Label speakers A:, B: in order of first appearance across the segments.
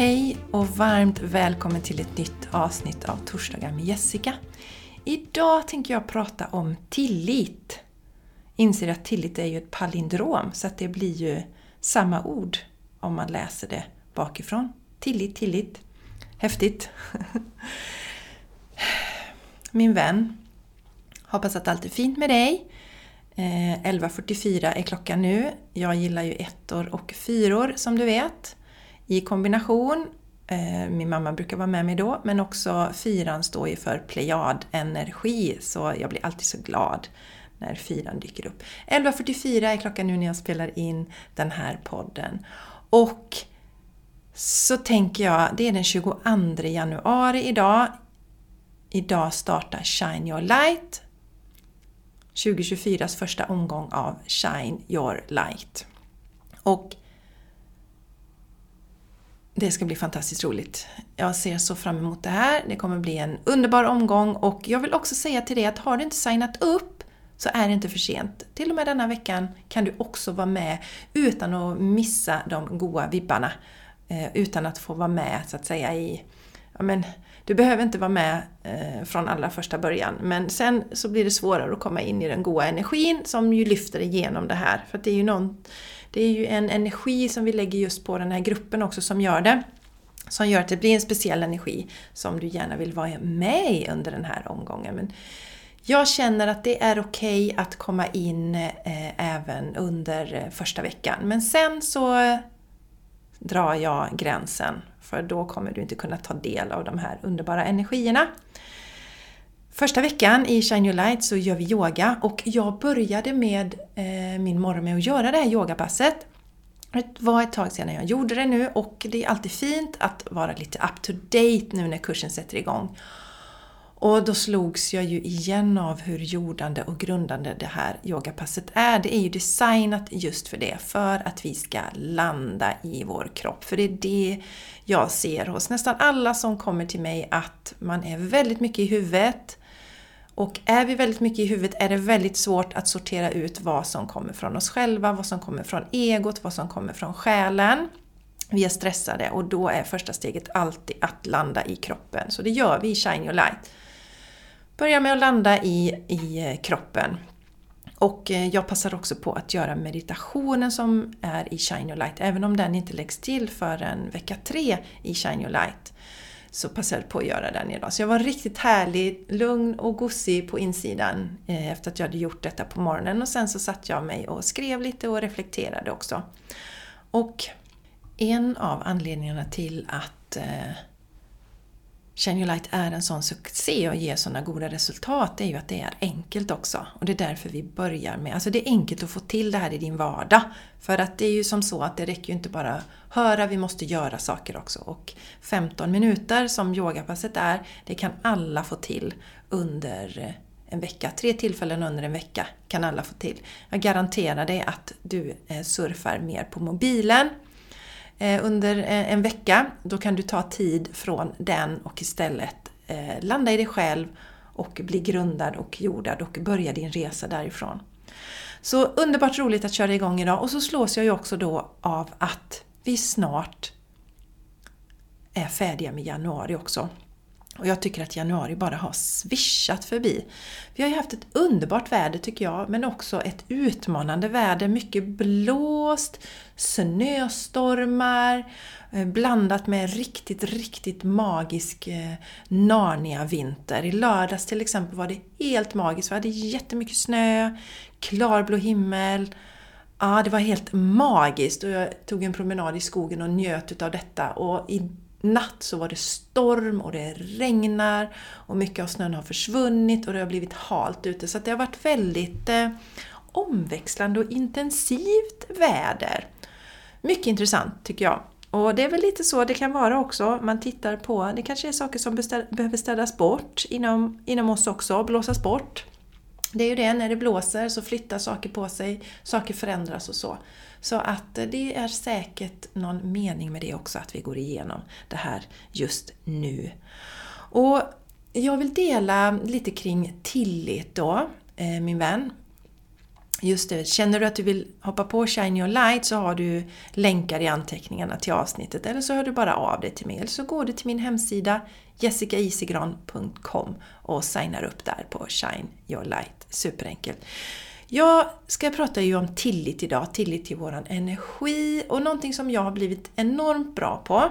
A: Hej och varmt välkommen till ett nytt avsnitt av Torsdagar med Jessica. Idag tänker jag prata om tillit. Inser att tillit är ju ett palindrom så att det blir ju samma ord om man läser det bakifrån. Tillit, tillit. Häftigt! Min vän, hoppas att allt är fint med dig. Eh, 11.44 är klockan nu. Jag gillar ju ettor och fyror som du vet i kombination. Eh, min mamma brukar vara med mig då, men också fyran står ju för plejadenergi, så jag blir alltid så glad när fyran dyker upp. 11.44 är klockan nu när jag spelar in den här podden. Och så tänker jag, det är den 22 januari idag. Idag startar Shine Your Light 2024s första omgång av Shine Your Light. Och det ska bli fantastiskt roligt. Jag ser så fram emot det här. Det kommer bli en underbar omgång och jag vill också säga till dig att har du inte signat upp så är det inte för sent. Till och med denna veckan kan du också vara med utan att missa de goa vibbarna. Eh, utan att få vara med så att säga i... Ja, men, du behöver inte vara med eh, från allra första början men sen så blir det svårare att komma in i den goa energin som ju lyfter igenom det här. För det är ju någon det är ju en energi som vi lägger just på den här gruppen också som gör det. Som gör att det blir en speciell energi som du gärna vill vara med i under den här omgången. Men jag känner att det är okej okay att komma in eh, även under eh, första veckan. Men sen så drar jag gränsen för då kommer du inte kunna ta del av de här underbara energierna. Första veckan i Shine Your Light så gör vi yoga och jag började med eh, min morgon med att göra det här yogapasset. Det var ett tag sedan jag gjorde det nu och det är alltid fint att vara lite up to date nu när kursen sätter igång. Och då slogs jag ju igen av hur jordande och grundande det här yogapasset är. Det är ju designat just för det, för att vi ska landa i vår kropp. För det är det jag ser hos nästan alla som kommer till mig, att man är väldigt mycket i huvudet, och är vi väldigt mycket i huvudet är det väldigt svårt att sortera ut vad som kommer från oss själva, vad som kommer från egot, vad som kommer från själen. Vi är stressade och då är första steget alltid att landa i kroppen. Så det gör vi i Shine Your Light. Börja med att landa i, i eh, kroppen. Och eh, jag passar också på att göra meditationen som är i Shine Your Light, även om den inte läggs till förrän vecka 3 i Shine Your Light så passade jag på att göra den idag. Så jag var riktigt härlig, lugn och gosig på insidan eh, efter att jag hade gjort detta på morgonen. Och sen så satt jag mig och skrev lite och reflekterade också. Och en av anledningarna till att eh, Shine Your Light är en sån succé och ger såna goda resultat, det är ju att det är enkelt också. Och det är därför vi börjar med, alltså det är enkelt att få till det här i din vardag. För att det är ju som så att det räcker ju inte bara höra, vi måste göra saker också. Och 15 minuter som yogapasset är, det kan alla få till under en vecka. Tre tillfällen under en vecka kan alla få till. Jag garanterar dig att du eh, surfar mer på mobilen Eh, under eh, en vecka. Då kan du ta tid från den och istället eh, landa i dig själv och bli grundad och jordad och börja din resa därifrån. Så underbart roligt att köra igång idag och så slås jag ju också då av att vi snart är färdiga med januari också. Och jag tycker att januari bara har svischat förbi. Vi har ju haft ett underbart väder tycker jag, men också ett utmanande väder. Mycket blåst, snöstormar, eh, blandat med riktigt, riktigt magisk eh, Narnia-vinter. I lördags till exempel var det helt magiskt. Vi hade jättemycket snö, klarblå himmel. Ja, det var helt magiskt och jag tog en promenad i skogen och njöt utav detta. Och natt så var det storm och det regnar och mycket av snön har försvunnit och det har blivit halt ute. Så det har varit väldigt eh, omväxlande och intensivt väder. Mycket intressant tycker jag. Och det är väl lite så det kan vara också. Man tittar på, det kanske är saker som behöver städas bort inom, inom oss också, blåsas bort. Det är ju det, när det blåser så flyttar saker på sig, saker förändras och så. Så att eh, det är säkert någon mening med det också, att vi går igenom det här just nu. Och jag vill dela lite kring tillit då, eh, min vän. Just det, känner du att du vill hoppa på Shine Your Light så har du länkar i anteckningarna till avsnittet eller så hör du bara av dig till mig eller så går du till min hemsida jessicaisigran.com och signar upp där på Shine Your Light. Superenkelt. Jag ska prata ju om tillit idag, tillit till våran energi och någonting som jag har blivit enormt bra på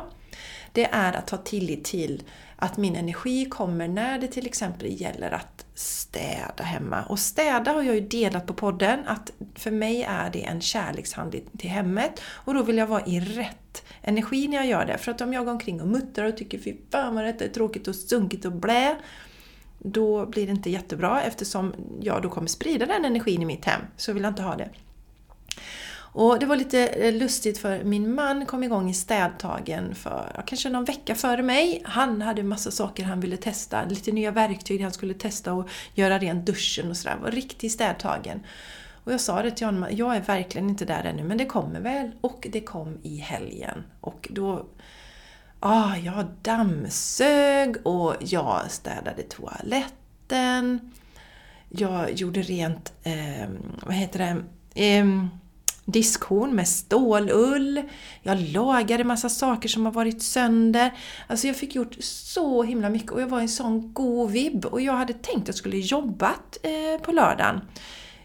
A: det är att ha tillit till att min energi kommer när det till exempel gäller att städa hemma. Och städa har jag ju delat på podden att för mig är det en kärlekshandling till hemmet och då vill jag vara i rätt energi när jag gör det. För att om jag går omkring och muttrar och tycker fy fan vad detta är tråkigt och sunkigt och blä då blir det inte jättebra eftersom jag då kommer sprida den energin i mitt hem. Så vill jag inte ha det. Och det var lite eh, lustigt för min man kom igång i städtagen för kanske någon vecka före mig. Han hade massa saker han ville testa, lite nya verktyg han skulle testa och göra rent duschen och sådär. var riktigt städtagen. Och jag sa det till honom, jag är verkligen inte där ännu men det kommer väl. Och det kom i helgen. Och då Ah, jag dammsög och jag städade toaletten. Jag gjorde rent, eh, vad heter det, eh, diskhon med stålull. Jag lagade massa saker som har varit sönder. Alltså jag fick gjort så himla mycket och jag var i en sån god vibb. Och jag hade tänkt att jag skulle jobbat eh, på lördagen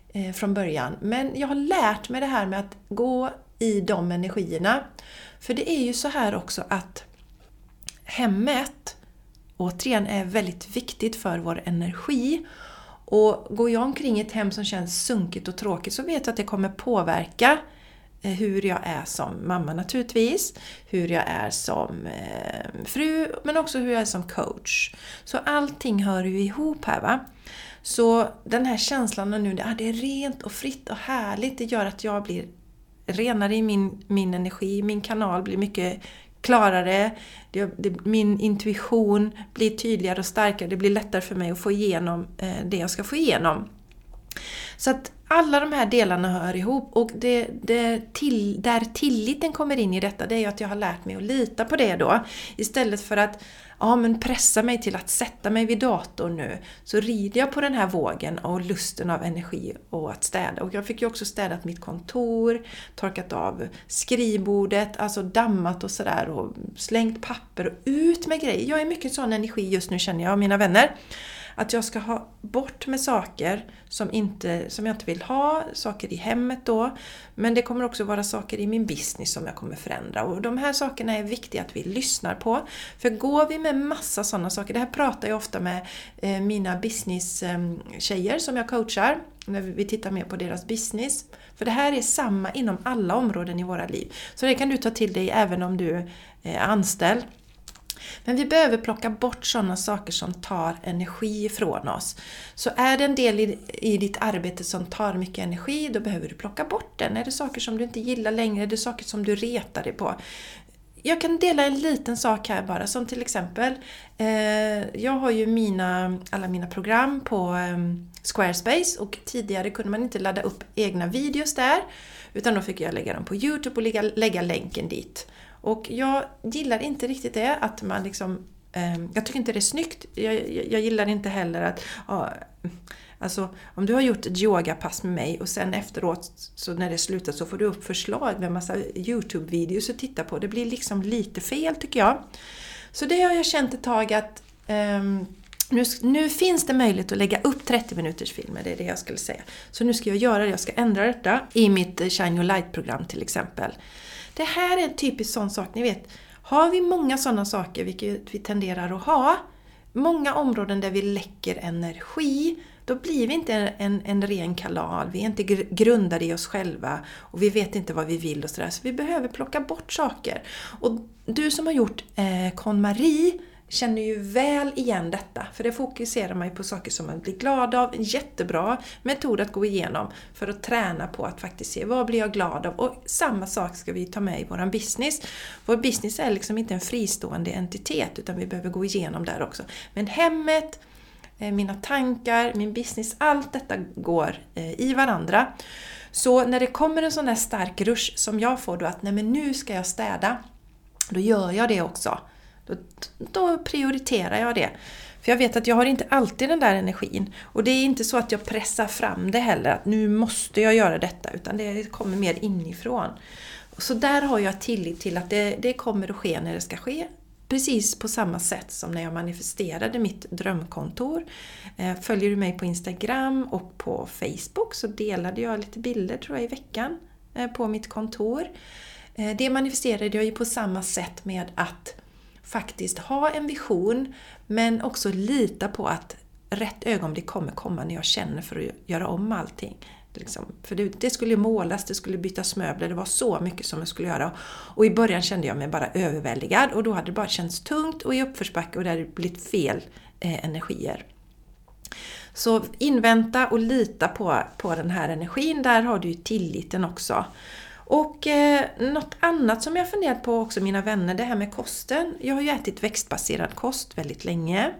A: eh, från början. Men jag har lärt mig det här med att gå i de energierna. För det är ju så här också att hemmet, återigen, är väldigt viktigt för vår energi. Och går jag omkring i ett hem som känns sunkigt och tråkigt så vet jag att det kommer påverka eh, hur jag är som mamma naturligtvis, hur jag är som eh, fru, men också hur jag är som coach. Så allting hör ju ihop här va. Så den här känslan nu, ah, det är rent och fritt och härligt, det gör att jag blir renare i min, min energi, min kanal blir mycket klarare, det, det, min intuition blir tydligare och starkare, det blir lättare för mig att få igenom eh, det jag ska få igenom. Så att alla de här delarna hör ihop och det, det till, där tilliten kommer in i detta det är ju att jag har lärt mig att lita på det då. Istället för att ja, men pressa mig till att sätta mig vid datorn nu så rider jag på den här vågen och lusten av energi och att städa. Och jag fick ju också städat mitt kontor, torkat av skrivbordet, alltså dammat och sådär och slängt papper och ut med grejer. Jag är mycket sån energi just nu känner jag, mina vänner. Att jag ska ha bort med saker som, inte, som jag inte vill ha, saker i hemmet då. Men det kommer också vara saker i min business som jag kommer förändra. Och de här sakerna är viktiga att vi lyssnar på. För går vi med massa sådana saker, det här pratar jag ofta med eh, mina business-tjejer eh, som jag coachar, när vi tittar mer på deras business. För det här är samma inom alla områden i våra liv. Så det kan du ta till dig även om du eh, är anställd. Men vi behöver plocka bort sådana saker som tar energi ifrån oss. Så är det en del i, i ditt arbete som tar mycket energi, då behöver du plocka bort den. Är det saker som du inte gillar längre, är det saker som du retar dig på, jag kan dela en liten sak här bara, som till exempel eh, Jag har ju mina, alla mina program på eh, Squarespace och tidigare kunde man inte ladda upp egna videos där utan då fick jag lägga dem på Youtube och lägga, lägga länken dit. Och jag gillar inte riktigt det, att man liksom... Eh, jag tycker inte det är snyggt. Jag, jag, jag gillar inte heller att... ja, alltså, om du har gjort ett yogapass med mig och sen efteråt, så när det slutar, så får du upp förslag med massa YouTube-videos att titta på. Det blir liksom lite fel tycker jag. Så det har jag känt ett tag att um, nu, nu, finns det möjlighet att lägga upp 30 minuters filmer, det är det jag skulle säga. Så nu ska jag göra det, jag ska ändra detta i mitt Shine Your Light-program till exempel. Det här är en typisk sån sak, ni vet. Har vi många sådana saker, vilket vi tenderar att ha, många områden där vi läcker energi, då blir vi inte en, en ren kanal, vi är inte grundade i oss själva och vi vet inte vad vi vill och sådär. Så vi behöver plocka bort saker. Och du som har gjort eh, KonMari känner ju väl igen detta, för det fokuserar man ju på saker som man blir glad av. En jättebra metod att gå igenom för att träna på att faktiskt se vad blir jag glad av? Och samma sak ska vi ta med i våran business. Vår business är liksom inte en fristående entitet, utan vi behöver gå igenom där också. Men hemmet, eh, mina tankar, min business, allt detta går eh, i varandra. Så när det kommer en sån här stark rush som jag får då att nej men nu ska jag städa, då gör jag det också. Då, då prioriterar jag det. För jag vet att jag har inte alltid den där energin. Och det är inte så att jag pressar fram det heller, att nu måste jag göra detta, utan det kommer mer inifrån. Så där har jag tillit till att det, det kommer att ske när det ska ske. Precis på samma sätt som när jag manifesterade mitt drömkontor. Eh, följer du mig på Instagram och på Facebook så delade jag lite bilder tror jag i veckan eh, på mitt kontor. Eh, det manifesterade jag ju på samma sätt med att faktiskt ha en vision men också lita på att rätt ögonblick kommer komma när jag känner för att göra om allting. Liksom. För det, det, skulle målas, det skulle bytas möbler, det var så mycket som jag skulle göra. Och i början kände jag mig bara överväldigad och då hade det bara känts tungt och i uppförsbacke och det hade blivit fel eh, energier. Så invänta och lita på, på den här energin, där har du ju tilliten också. Och eh, något annat som jag funderat på också mina vänner, det här med kosten. Jag har ju ätit växtbaserad kost väldigt länge.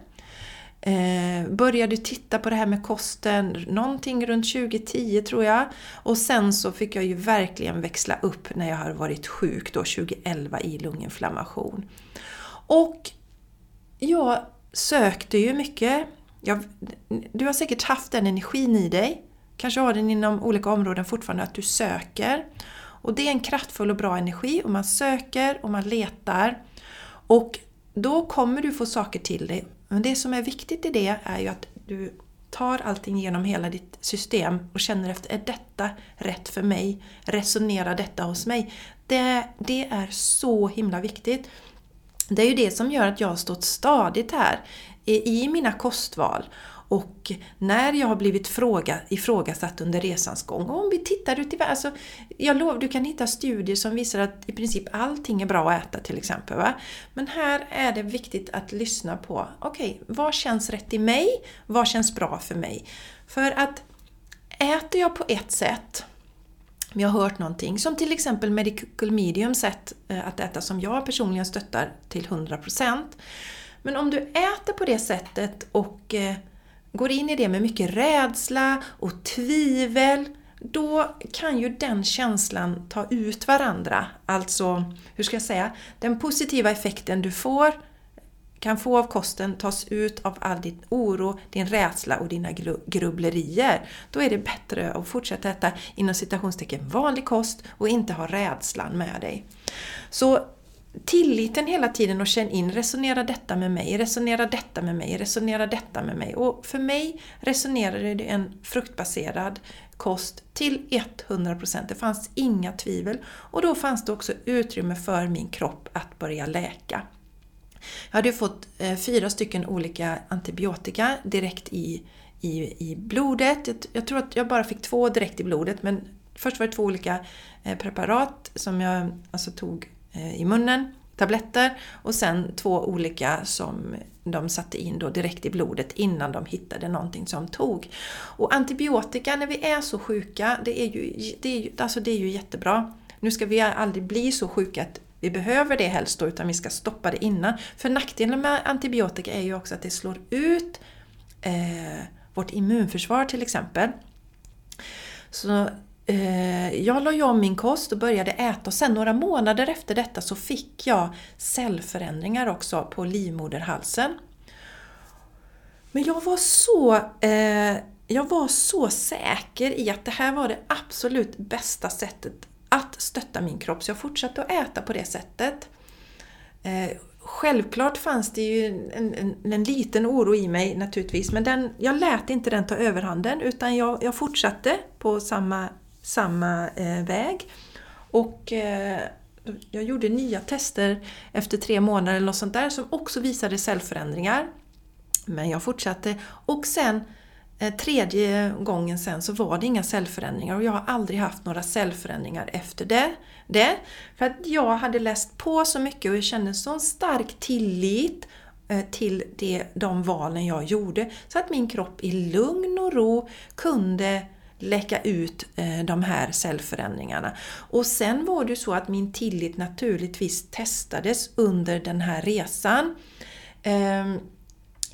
A: Eh, började titta på det här med kosten någonting runt 2010 tror jag. Och sen så fick jag ju verkligen växla upp när jag har varit sjuk då 2011 i lunginflammation. Och jag sökte ju mycket. Jag, du har säkert haft den energin i dig. Kanske har den inom olika områden fortfarande, att du söker. Och det är en kraftfull och bra energi och man söker och man letar. Och då kommer du få saker till dig. Men det som är viktigt i det är ju att du tar allting genom hela ditt system och känner efter, är detta rätt för mig? Resonerar detta hos mig? Det, det är så himla viktigt. Det är ju det som gör att jag har stått stadigt här i mina kostval och när jag har blivit fråga, ifrågasatt under resans gång, och om vi tittar ut i världen, alltså, jag lovar, du kan hitta studier som visar att i princip allting är bra att äta till exempel. Va? Men här är det viktigt att lyssna på, okej, okay, vad känns rätt i mig? Vad känns bra för mig? För att äter jag på ett sätt, jag har hört någonting, som till exempel Medical Medium sätt eh, att äta som jag personligen stöttar till 100%. Men om du äter på det sättet och eh, går in i det med mycket rädsla och tvivel, då kan ju den känslan ta ut varandra. Alltså, hur ska jag säga? Den positiva effekten du får kan få av kosten tas ut av all din oro, din rädsla och dina grubblerier. Då är det bättre att fortsätta äta inom citationstecken vanlig kost och inte ha rädslan med dig. Så tilliten hela tiden och känn in, resonera detta med mig, resonera detta med mig, resonera detta med mig. Och för mig resonerade det en fruktbaserad kost till 100%. Det fanns inga tvivel och då fanns det också utrymme för min kropp att börja läka. Jag hade fått eh, fyra stycken olika antibiotika direkt i, i, i blodet. Jag, jag tror att jag bara fick två direkt i blodet men först var det två olika eh, preparat som jag alltså tog Eh, i munnen, tabletter och sen två olika som de satte in då direkt i blodet innan de hittade någonting som tog. Och antibiotika när vi är så sjuka, det är ju, det är ju, alltså det är ju jättebra. Nu ska vi aldrig bli så sjuka att vi behöver det helst då, utan vi ska stoppa det innan. För nackdelen med antibiotika är ju också att det slår ut eh, vårt immunförsvar till exempel. Så Eh, jag la ju om min kost och började äta och sen några månader efter detta så fick jag cellförändringar också på livmoderhalsen. Men jag var så eh, jag var så säker i att det här var det absolut bästa sättet att stötta min kropp, så jag fortsatte att äta på det sättet. Eh, självklart fanns det ju en, en, en, liten oro i mig naturligtvis, men den, jag lät inte den ta överhanden utan jag, jag fortsatte på samma samma eh, väg. Och eh, jag gjorde nya tester efter tre månader eller något sånt där som också visade cellförändringar. Men jag fortsatte och sen eh, tredje gången sen så var det inga cellförändringar och jag har aldrig haft några cellförändringar efter det. det för att jag hade läst på så mycket och jag kände sån stark tillit eh, till det, de valen jag gjorde så att min kropp i lugn och ro kunde läcka ut eh, de här cellförändringarna. Och sen var det ju så att min tillit naturligtvis testades under den här resan. Ehm,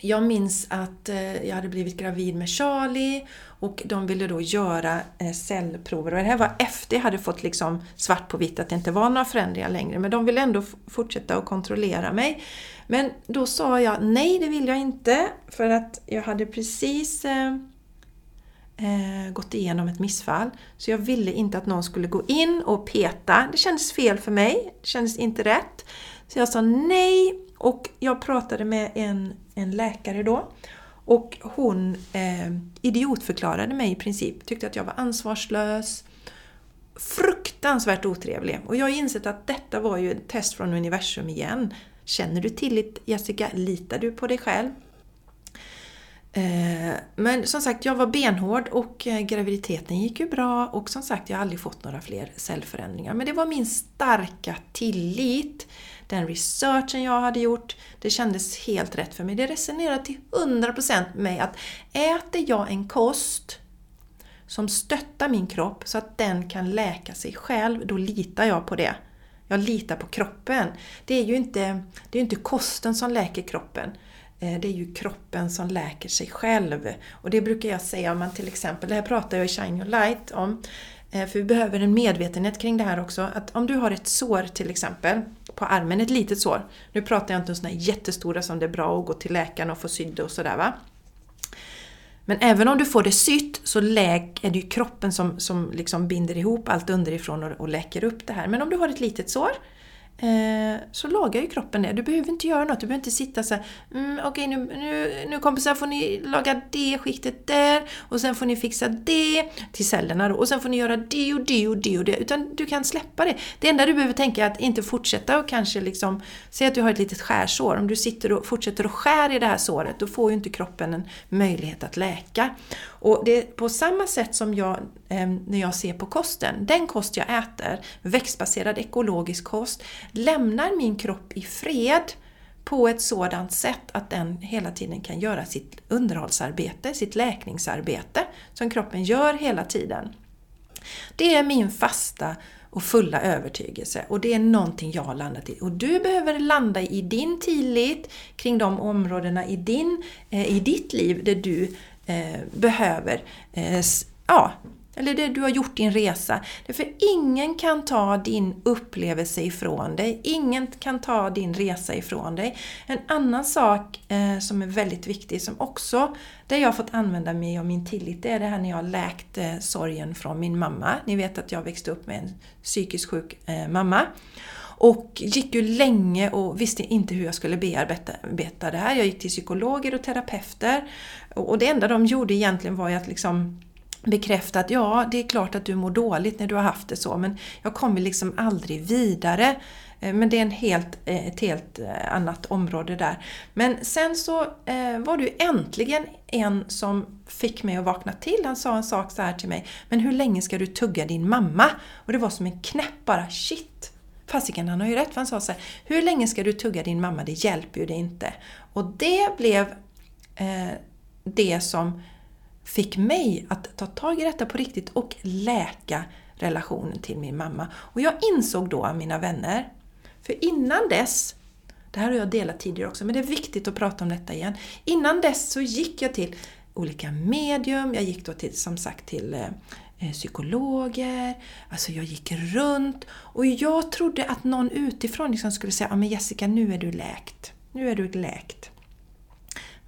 A: jag minns att eh, jag hade blivit gravid med Charlie och de ville då göra eh, cellprover. Och det här var efter jag hade fått liksom svart på vitt att det inte var några förändringar längre. Men de ville ändå fortsätta att kontrollera mig. Men då sa jag nej, det vill jag inte. För att jag hade precis eh, gått igenom ett missfall. Så jag ville inte att någon skulle gå in och peta. Det kändes fel för mig. Det kändes inte rätt. Så jag sa nej och jag pratade med en, en läkare då. Och hon eh, idiotförklarade mig i princip. Tyckte att jag var ansvarslös. Fruktansvärt otrevlig. Och jag har insett att detta var ju ett test från universum igen. Känner du tillit Jessica? Litar du på dig själv? Eh, men som sagt, jag var benhård och eh, graviditeten gick ju bra och som sagt, jag har aldrig fått några fler cellförändringar. Men det var min starka tillit den researchen jag hade gjort, det kändes helt rätt för mig. Det resonerade till 100% med mig att äter jag en kost som stöttar min kropp så att den kan läka sig själv, då litar jag på det. Jag litar på kroppen. Det är ju inte, det är inte kosten som läker kroppen. Eh, det är ju kroppen som läker sig själv. Och det brukar jag säga om man till exempel, det här pratar jag i Shine Your Light om, eh, för vi behöver en medvetenhet kring det här också. Att om du har ett sår till exempel, på armen, ett litet sår. Nu pratar jag inte om sådana jättestora som det är bra att gå till läkaren och få sydda och sådär va. Men även om du får det sytt så läk, är det ju kroppen som, som liksom binder ihop allt underifrån och, och läker upp det här. Men om du har ett litet sår Eh, så lagar ju kroppen det. Du behöver inte göra något, du behöver inte sitta så här, mm, okej okay, nu, nu, nu kompisar får ni laga det skiktet där och sen får ni fixa det till cellerna då och sen får ni göra det och det och det och det. Utan du kan släppa det. Det enda du behöver tänka är att inte fortsätta och kanske liksom, säg att du har ett litet skärsår. Om du sitter och fortsätter att skär i det här såret då får ju inte kroppen en möjlighet att läka. Och det är på samma sätt som jag, Ehm, när jag ser på kosten, den kost jag äter, växtbaserad ekologisk kost, lämnar min kropp i fred på ett sådant sätt att den hela tiden kan göra sitt underhållsarbete, sitt läkningsarbete som kroppen gör hela tiden. Det är min fasta och fulla övertygelse och det är någonting jag har landat i. Och du behöver landa i din tillit kring de områdena i, din, eh, i ditt liv där du eh, behöver eh, ja, eller det du har gjort din resa. För ingen kan ta din upplevelse ifrån dig. Ingen kan ta din resa ifrån dig. En annan sak eh, som är väldigt viktig, som också, där jag har fått använda mig av min tillit, det är det här när jag har läkt eh, sorgen från min mamma. Ni vet att jag växte upp med en psykiskt sjuk eh, mamma. Och gick ju länge och visste inte hur jag skulle bearbeta det här. Jag gick till psykologer och terapeuter. Och det enda de gjorde egentligen var ju att liksom bekräfta att ja, det är klart att du mår dåligt när du har haft det så, men jag kommer liksom aldrig vidare. Eh, men det är en helt, eh, ett helt eh, annat område där. Men sen så var det ju äntligen en som fick mig att vakna till. Han sa en sak så här till mig. Men hur länge ska du tugga din mamma? Och det var som en knäpp bara. Shit! Fasiken, han har ju rätt. För han sa så här. Hur länge ska du tugga din mamma? Det hjälper ju dig inte. Och det blev eh, det som fick mig att ta tag i detta på riktigt och läka relationen till min mamma. Och jag insåg då, mina vänner, för innan dess, det här har jag delat tidigare också, men det är viktigt att prata om detta igen. Innan dess så gick jag till olika medium, jag gick då till, som sagt till eh, eh psykologer, alltså jag gick runt och jag trodde att någon utifrån liksom skulle säga ja men Jessica, nu är du läkt. Nu är du läkt.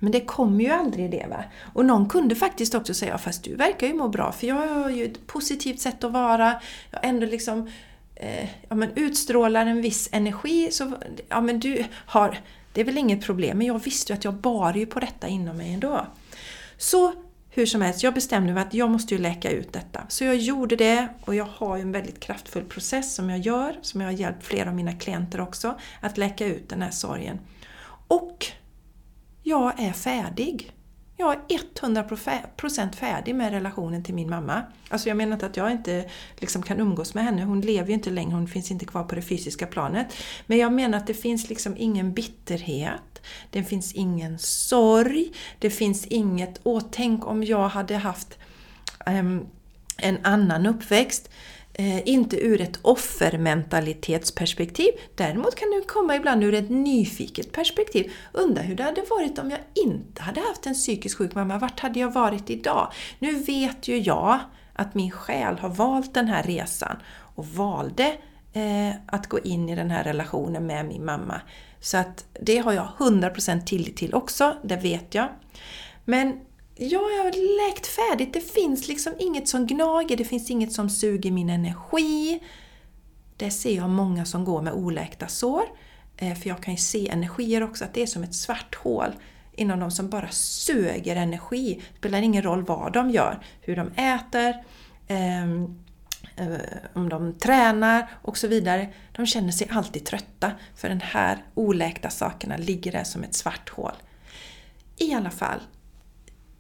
A: Men det kommer ju aldrig det. Va? Och någon kunde faktiskt också säga, fast du verkar ju må bra för jag har ju ett positivt sätt att vara. Jag ändå liksom eh, ja, men utstrålar en viss energi. Så, ja, men du har, det är väl inget problem, men jag visste ju att jag bar ju på detta inom mig ändå. Så hur som helst, jag bestämde mig att jag måste ju läka ut detta. Så jag gjorde det och jag har en väldigt kraftfull process som jag gör, som jag har hjälpt flera av mina klienter också, att läka ut den här sorgen. Och jag är färdig. Jag är 100% färdig med relationen till min mamma. Alltså jag menar inte att jag inte liksom kan umgås med henne, hon lever ju inte längre, hon finns inte kvar på det fysiska planet. Men jag menar att det finns liksom ingen bitterhet, det finns ingen sorg, det finns inget åh tänk om jag hade haft um, en annan uppväxt. Eh, inte ur ett offermentalitetsperspektiv. Däremot kan du komma ibland ur ett nyfiket perspektiv. Undra hur det hade varit om jag inte hade haft en psykiskt sjuk mamma. Vart hade jag varit idag? Nu vet ju jag att min själ har valt den här resan och valde eh, att gå in i den här relationen med min mamma. Så att det har jag 100% tillit till också, det vet jag. Men ja, jag har läkt färdigt. Det finns liksom inget som gnager, det finns inget som suger min energi. Det ser jag många som går med oläkta sår. Eh, för jag kan ju se energier också, att det är som ett svart hål inom dem som bara suger energi. Det spelar ingen roll vad de gör, hur de äter, ehm, eh, om de tränar och så vidare. De känner sig alltid trötta för den här oläkta sakerna ligger där som ett svart hål. I alla fall,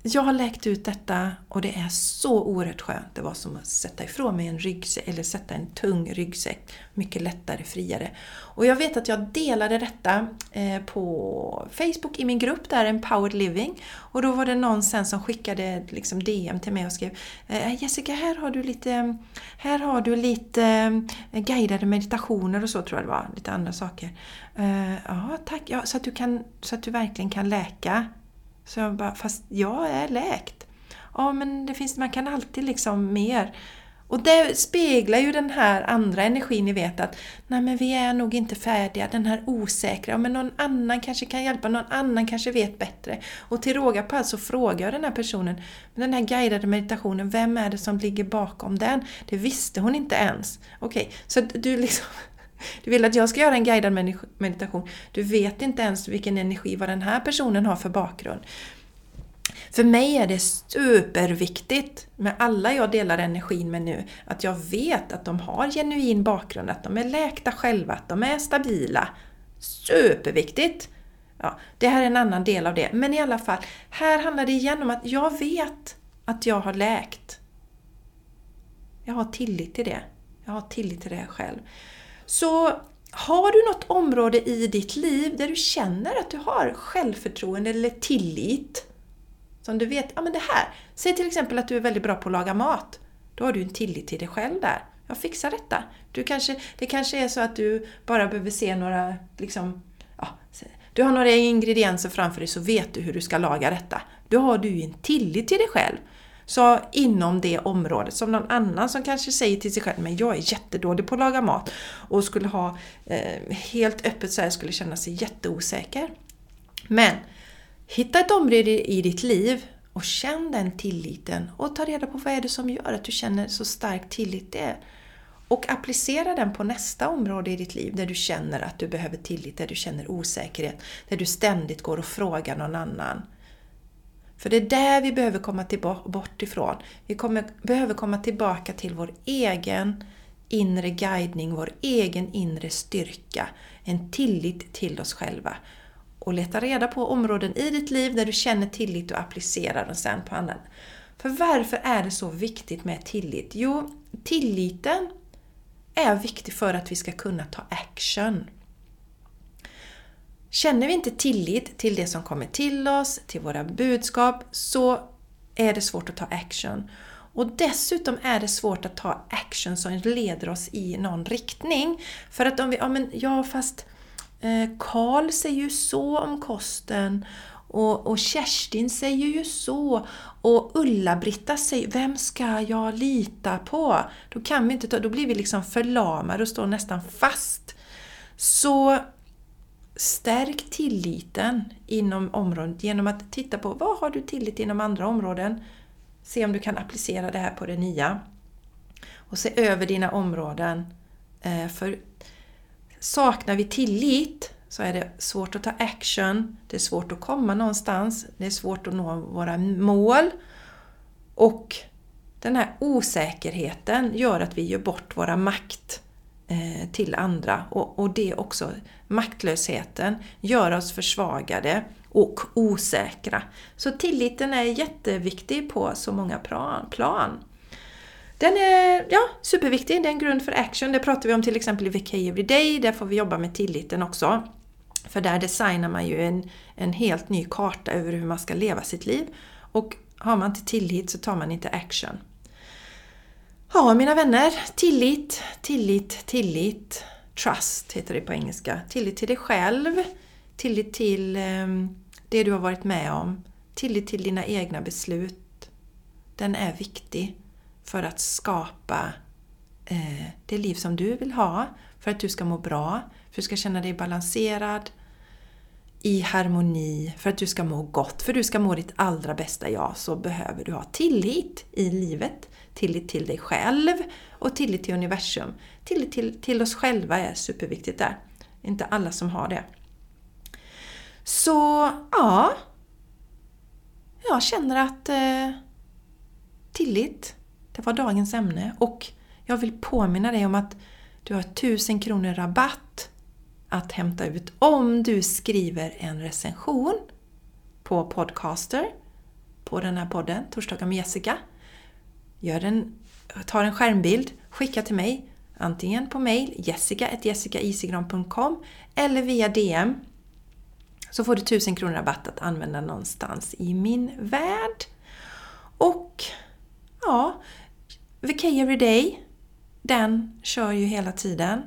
A: jag har läkt ut detta och det är så oerhört skönt. Det var som att sätta ifrån mig en ryggsäck, eller sätta en tung ryggsäck. Mycket lättare, friare. Och jag vet att jag delade detta eh, på Facebook i min grupp där, Empowered Living. Och då var det någon sen som skickade liksom DM till mig och skrev eh, Jessica, här har du lite, här har du lite eh, guidade meditationer och så tror jag det var. Lite andra saker. Ja, tack. Ja, så, att du kan, så att du verkligen kan läka så jag bara, fast jag är läkt. Ja, men det finns, man kan alltid liksom mer. Och det speglar ju den här andra energin, ni vet att nej men vi är nog inte färdiga, den här osäkra, men någon annan kanske kan hjälpa, någon annan kanske vet bättre. Och till råga på allt så frågar jag den här personen, den här guidade meditationen, vem är det som ligger bakom den? Det visste hon inte ens. Okej, okay, så du liksom du vill att jag ska göra en guidad meditation. Du vet inte ens vilken energi, vad den här personen har för bakgrund. För mig är det superviktigt med alla jag delar energin med nu, att jag vet att de har genuin bakgrund, att de är läkta själva, att de är stabila. Superviktigt! Ja, det här är en annan del av det. Men i alla fall, här handlar det igen om att jag vet att jag har läkt. Jag har tillit till det. Jag har tillit till det själv. Så har du något område i ditt liv där du känner att du har självförtroende eller tillit, som du vet, ja men det här. Säg till exempel att du är väldigt bra på att laga mat. Då har du en tillit till dig själv där. Jag fixar detta. Du kanske, det kanske är så att du bara behöver se några, liksom, ja, du har några ingredienser framför dig så vet du hur du ska laga detta. Då har du ju en tillit till dig själv. Så inom det området, som någon annan som kanske säger till sig själv men jag är jättedålig på att laga mat och skulle ha eh, helt öppet så här, skulle känna sig jätteosäker. Men hitta ett område i ditt liv och känn den tilliten och ta reda på vad är det som gör att du känner så stark tillit det och applicera den på nästa område i ditt liv där du känner att du behöver tillit, där du känner osäkerhet, där du ständigt går och frågar någon annan. För det är där vi behöver komma bort ifrån. Vi kommer, behöver komma tillbaka till vår egen inre guidning, vår egen inre styrka. En tillit till oss själva. Och leta reda på områden i ditt liv där du känner tillit och applicera den sen på annan. För varför är det så viktigt med tillit? Jo, tilliten är viktig för att vi ska kunna ta action. Känner vi inte tillit till det som kommer till oss, till våra budskap, så är det svårt att ta action. Och dessutom är det svårt att ta action som leder oss i någon riktning. För att om vi, ja men ja fast eh, Karl säger ju så om kosten och, och Kerstin säger ju så och Ulla-Britta säger Vem ska jag lita på? Då kan vi inte ta, då blir vi liksom förlamade och står nästan fast. Så Stärk tilliten inom området genom att titta på vad har du tillit inom andra områden? Se om du kan applicera det här på det nya. Och se över dina områden. Eh, för saknar vi tillit så är det svårt att ta action, det är svårt att komma någonstans, det är svårt att nå våra mål. Och den här osäkerheten gör att vi gör bort våra makt Eh, till andra och, och det också, maktlösheten, gör oss försvagade och osäkra. Så tilliten är jätteviktig på så många plan. Den är ja, superviktig, det är en grund för action. Det pratar vi om till exempel i VK Everyday, där får vi jobba med tilliten också. För där designar man ju en, en helt ny karta över hur man ska leva sitt liv. Och har man inte tillit så tar man inte action. Ja, mina vänner, tillit, tillit, tillit. Trust heter det på engelska. Tillit till dig själv, tillit till ehm, det du har varit med om, tillit till dina egna beslut. Den är viktig för att skapa eh, det liv som du vill ha, för att du ska må bra, för att du ska känna dig balanserad, i harmoni, för att du ska må gott, för att du ska må ditt allra bästa jag, så behöver du ha tillit i livet. Tillit till dig själv och tillit till universum. Tillit till, till oss själva är superviktigt där. Inte alla som har det. Så, ja. Jag känner att eh, tillit, det var dagens ämne. Och jag vill påminna dig om att du har 1000 kronor rabatt att hämta ut om du skriver en recension på Podcaster, på den här podden, Torsdagar med Jessica. Gör en, tar en skärmbild, skicka till mig, antingen på mail jessica.jessicaisigran.com eller via DM. Så får du 1000 kronor rabatt att använda någonstans i min värld. Och ja, VK Everyday, den kör ju hela tiden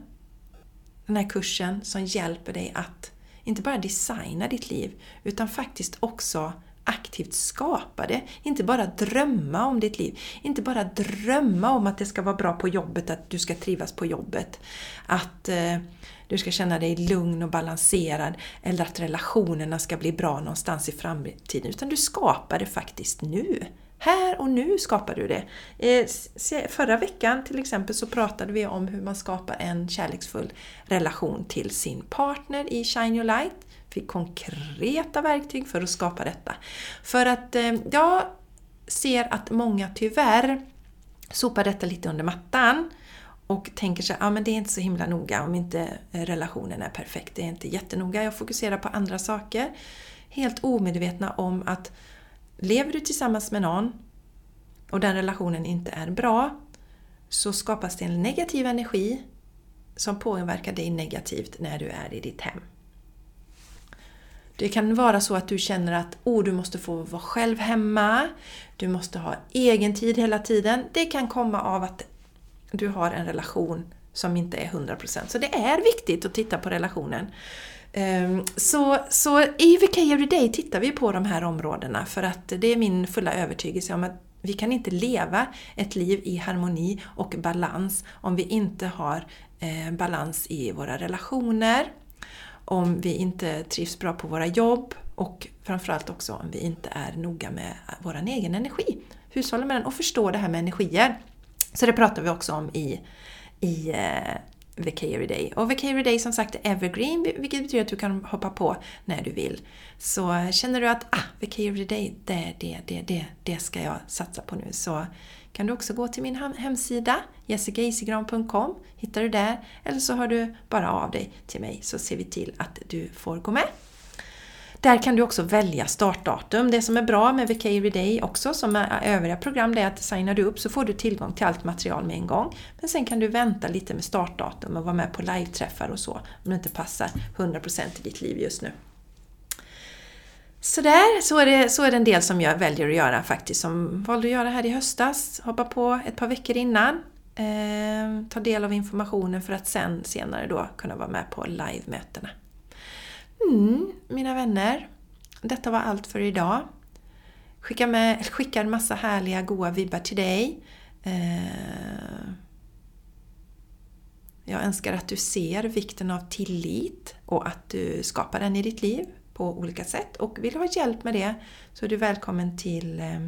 A: den här kursen som hjälper dig att inte bara designa ditt liv utan faktiskt också aktivt skapa det. Inte bara drömma om ditt liv. Inte bara drömma om att det ska vara bra på jobbet, att du ska trivas på jobbet. Att eh, du ska känna dig lugn och balanserad eller att relationerna ska bli bra någonstans i framtiden. Utan du skapar det faktiskt nu. Här och nu skapar du det. Eh, förra veckan till exempel så pratade vi om hur man skapar en kärleksfull relation till sin partner i Shine Your Light. Fick konkreta verktyg för att skapa detta. För att eh, jag ser att många tyvärr sopar detta lite under mattan och tänker sig att ah, det är inte så himla noga om inte relationen är perfekt. Det är inte jättenoga, jag fokuserar på andra saker. Helt omedvetna om att Lever du tillsammans med någon och den relationen inte är bra så skapas det en negativ energi som påverkar dig negativt när du är i ditt hem. Det kan vara så att du känner att oh, du måste få vara själv hemma, du måste ha egen tid hela tiden. Det kan komma av att du har en relation som inte är 100%. Så det är viktigt att titta på relationen. Ehm, så, så i VK Everyday tittar vi på de här områdena för att det är min fulla övertygelse om att vi kan inte leva ett liv i harmoni och balans om vi inte har eh, balans i våra relationer, om vi inte trivs bra på våra jobb och framförallt också om vi inte är noga med vår egen energi. Hushålla med den och förstå det här med energier. Så det pratar vi också om i, i eh, Vacary Day. Och Vacary Day som sagt är evergreen, vilket betyder att du kan hoppa på när du vill. Så känner du att ah, Vacary Day, det, det, det, det, det ska jag satsa på nu. Så kan du också gå till min hemsida, jessicaisigran.com, hittar du där. Eller så hör du bara av dig till mig så ser vi till att du får gå med. Där kan du också välja startdatum. Det som är bra med VK Day också, som med övriga program, det är att signar du upp så får du tillgång till allt material med en gång. Men sen kan du vänta lite med startdatum och vara med på live-träffar och så, om det inte passar 100% i ditt liv just nu. Sådär, så är, det, så är det en del som jag väljer att göra faktiskt, som valde att göra här i höstas. Hoppa på ett par veckor innan, eh, ta del av informationen för att sen senare då kunna vara med på live-mötena. Mm, mina vänner. Detta var allt för idag. Skicka med, skickar massa härliga goa vibbar till dig. Eh, jag önskar att du ser vikten av tillit och att du skapar den i ditt liv på olika sätt. Och vill du ha hjälp med det så är du välkommen till eh,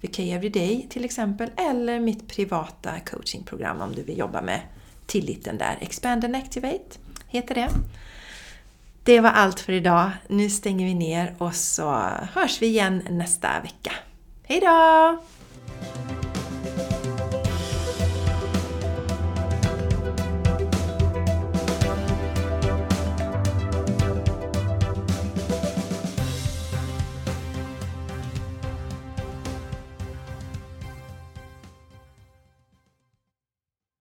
A: VK Everyday till exempel eller mitt privata coachingprogram om du vill jobba med tilliten där. Expand and Activate heter det. Det var allt för idag. Nu stänger vi ner och så hörs vi igen nästa vecka. Hejdå!